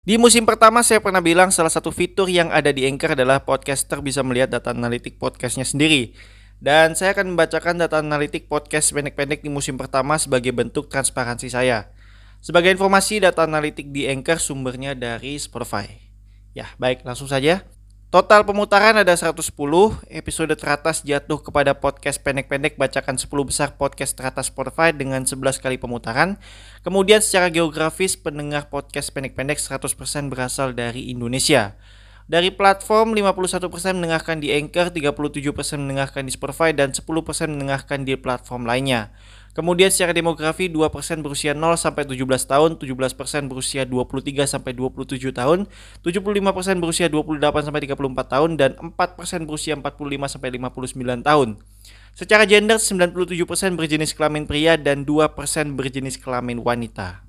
Di musim pertama saya pernah bilang salah satu fitur yang ada di Anchor adalah podcaster bisa melihat data analitik podcastnya sendiri. Dan saya akan membacakan data analitik podcast pendek-pendek di musim pertama sebagai bentuk transparansi saya. Sebagai informasi, data analitik di Anchor sumbernya dari Spotify. Ya, baik, langsung saja. Total pemutaran ada 110, episode teratas jatuh kepada podcast pendek-pendek bacakan 10 besar podcast teratas Spotify dengan 11 kali pemutaran. Kemudian secara geografis pendengar podcast pendek-pendek 100% berasal dari Indonesia. Dari platform 51% mendengarkan di Anchor, 37% mendengarkan di Spotify dan 10% mendengarkan di platform lainnya. Kemudian secara demografi 2% berusia 0 sampai 17 tahun, 17% berusia 23 sampai 27 tahun, 75% berusia 28 sampai 34 tahun dan 4% berusia 45 sampai 59 tahun. Secara gender 97% berjenis kelamin pria dan 2% berjenis kelamin wanita.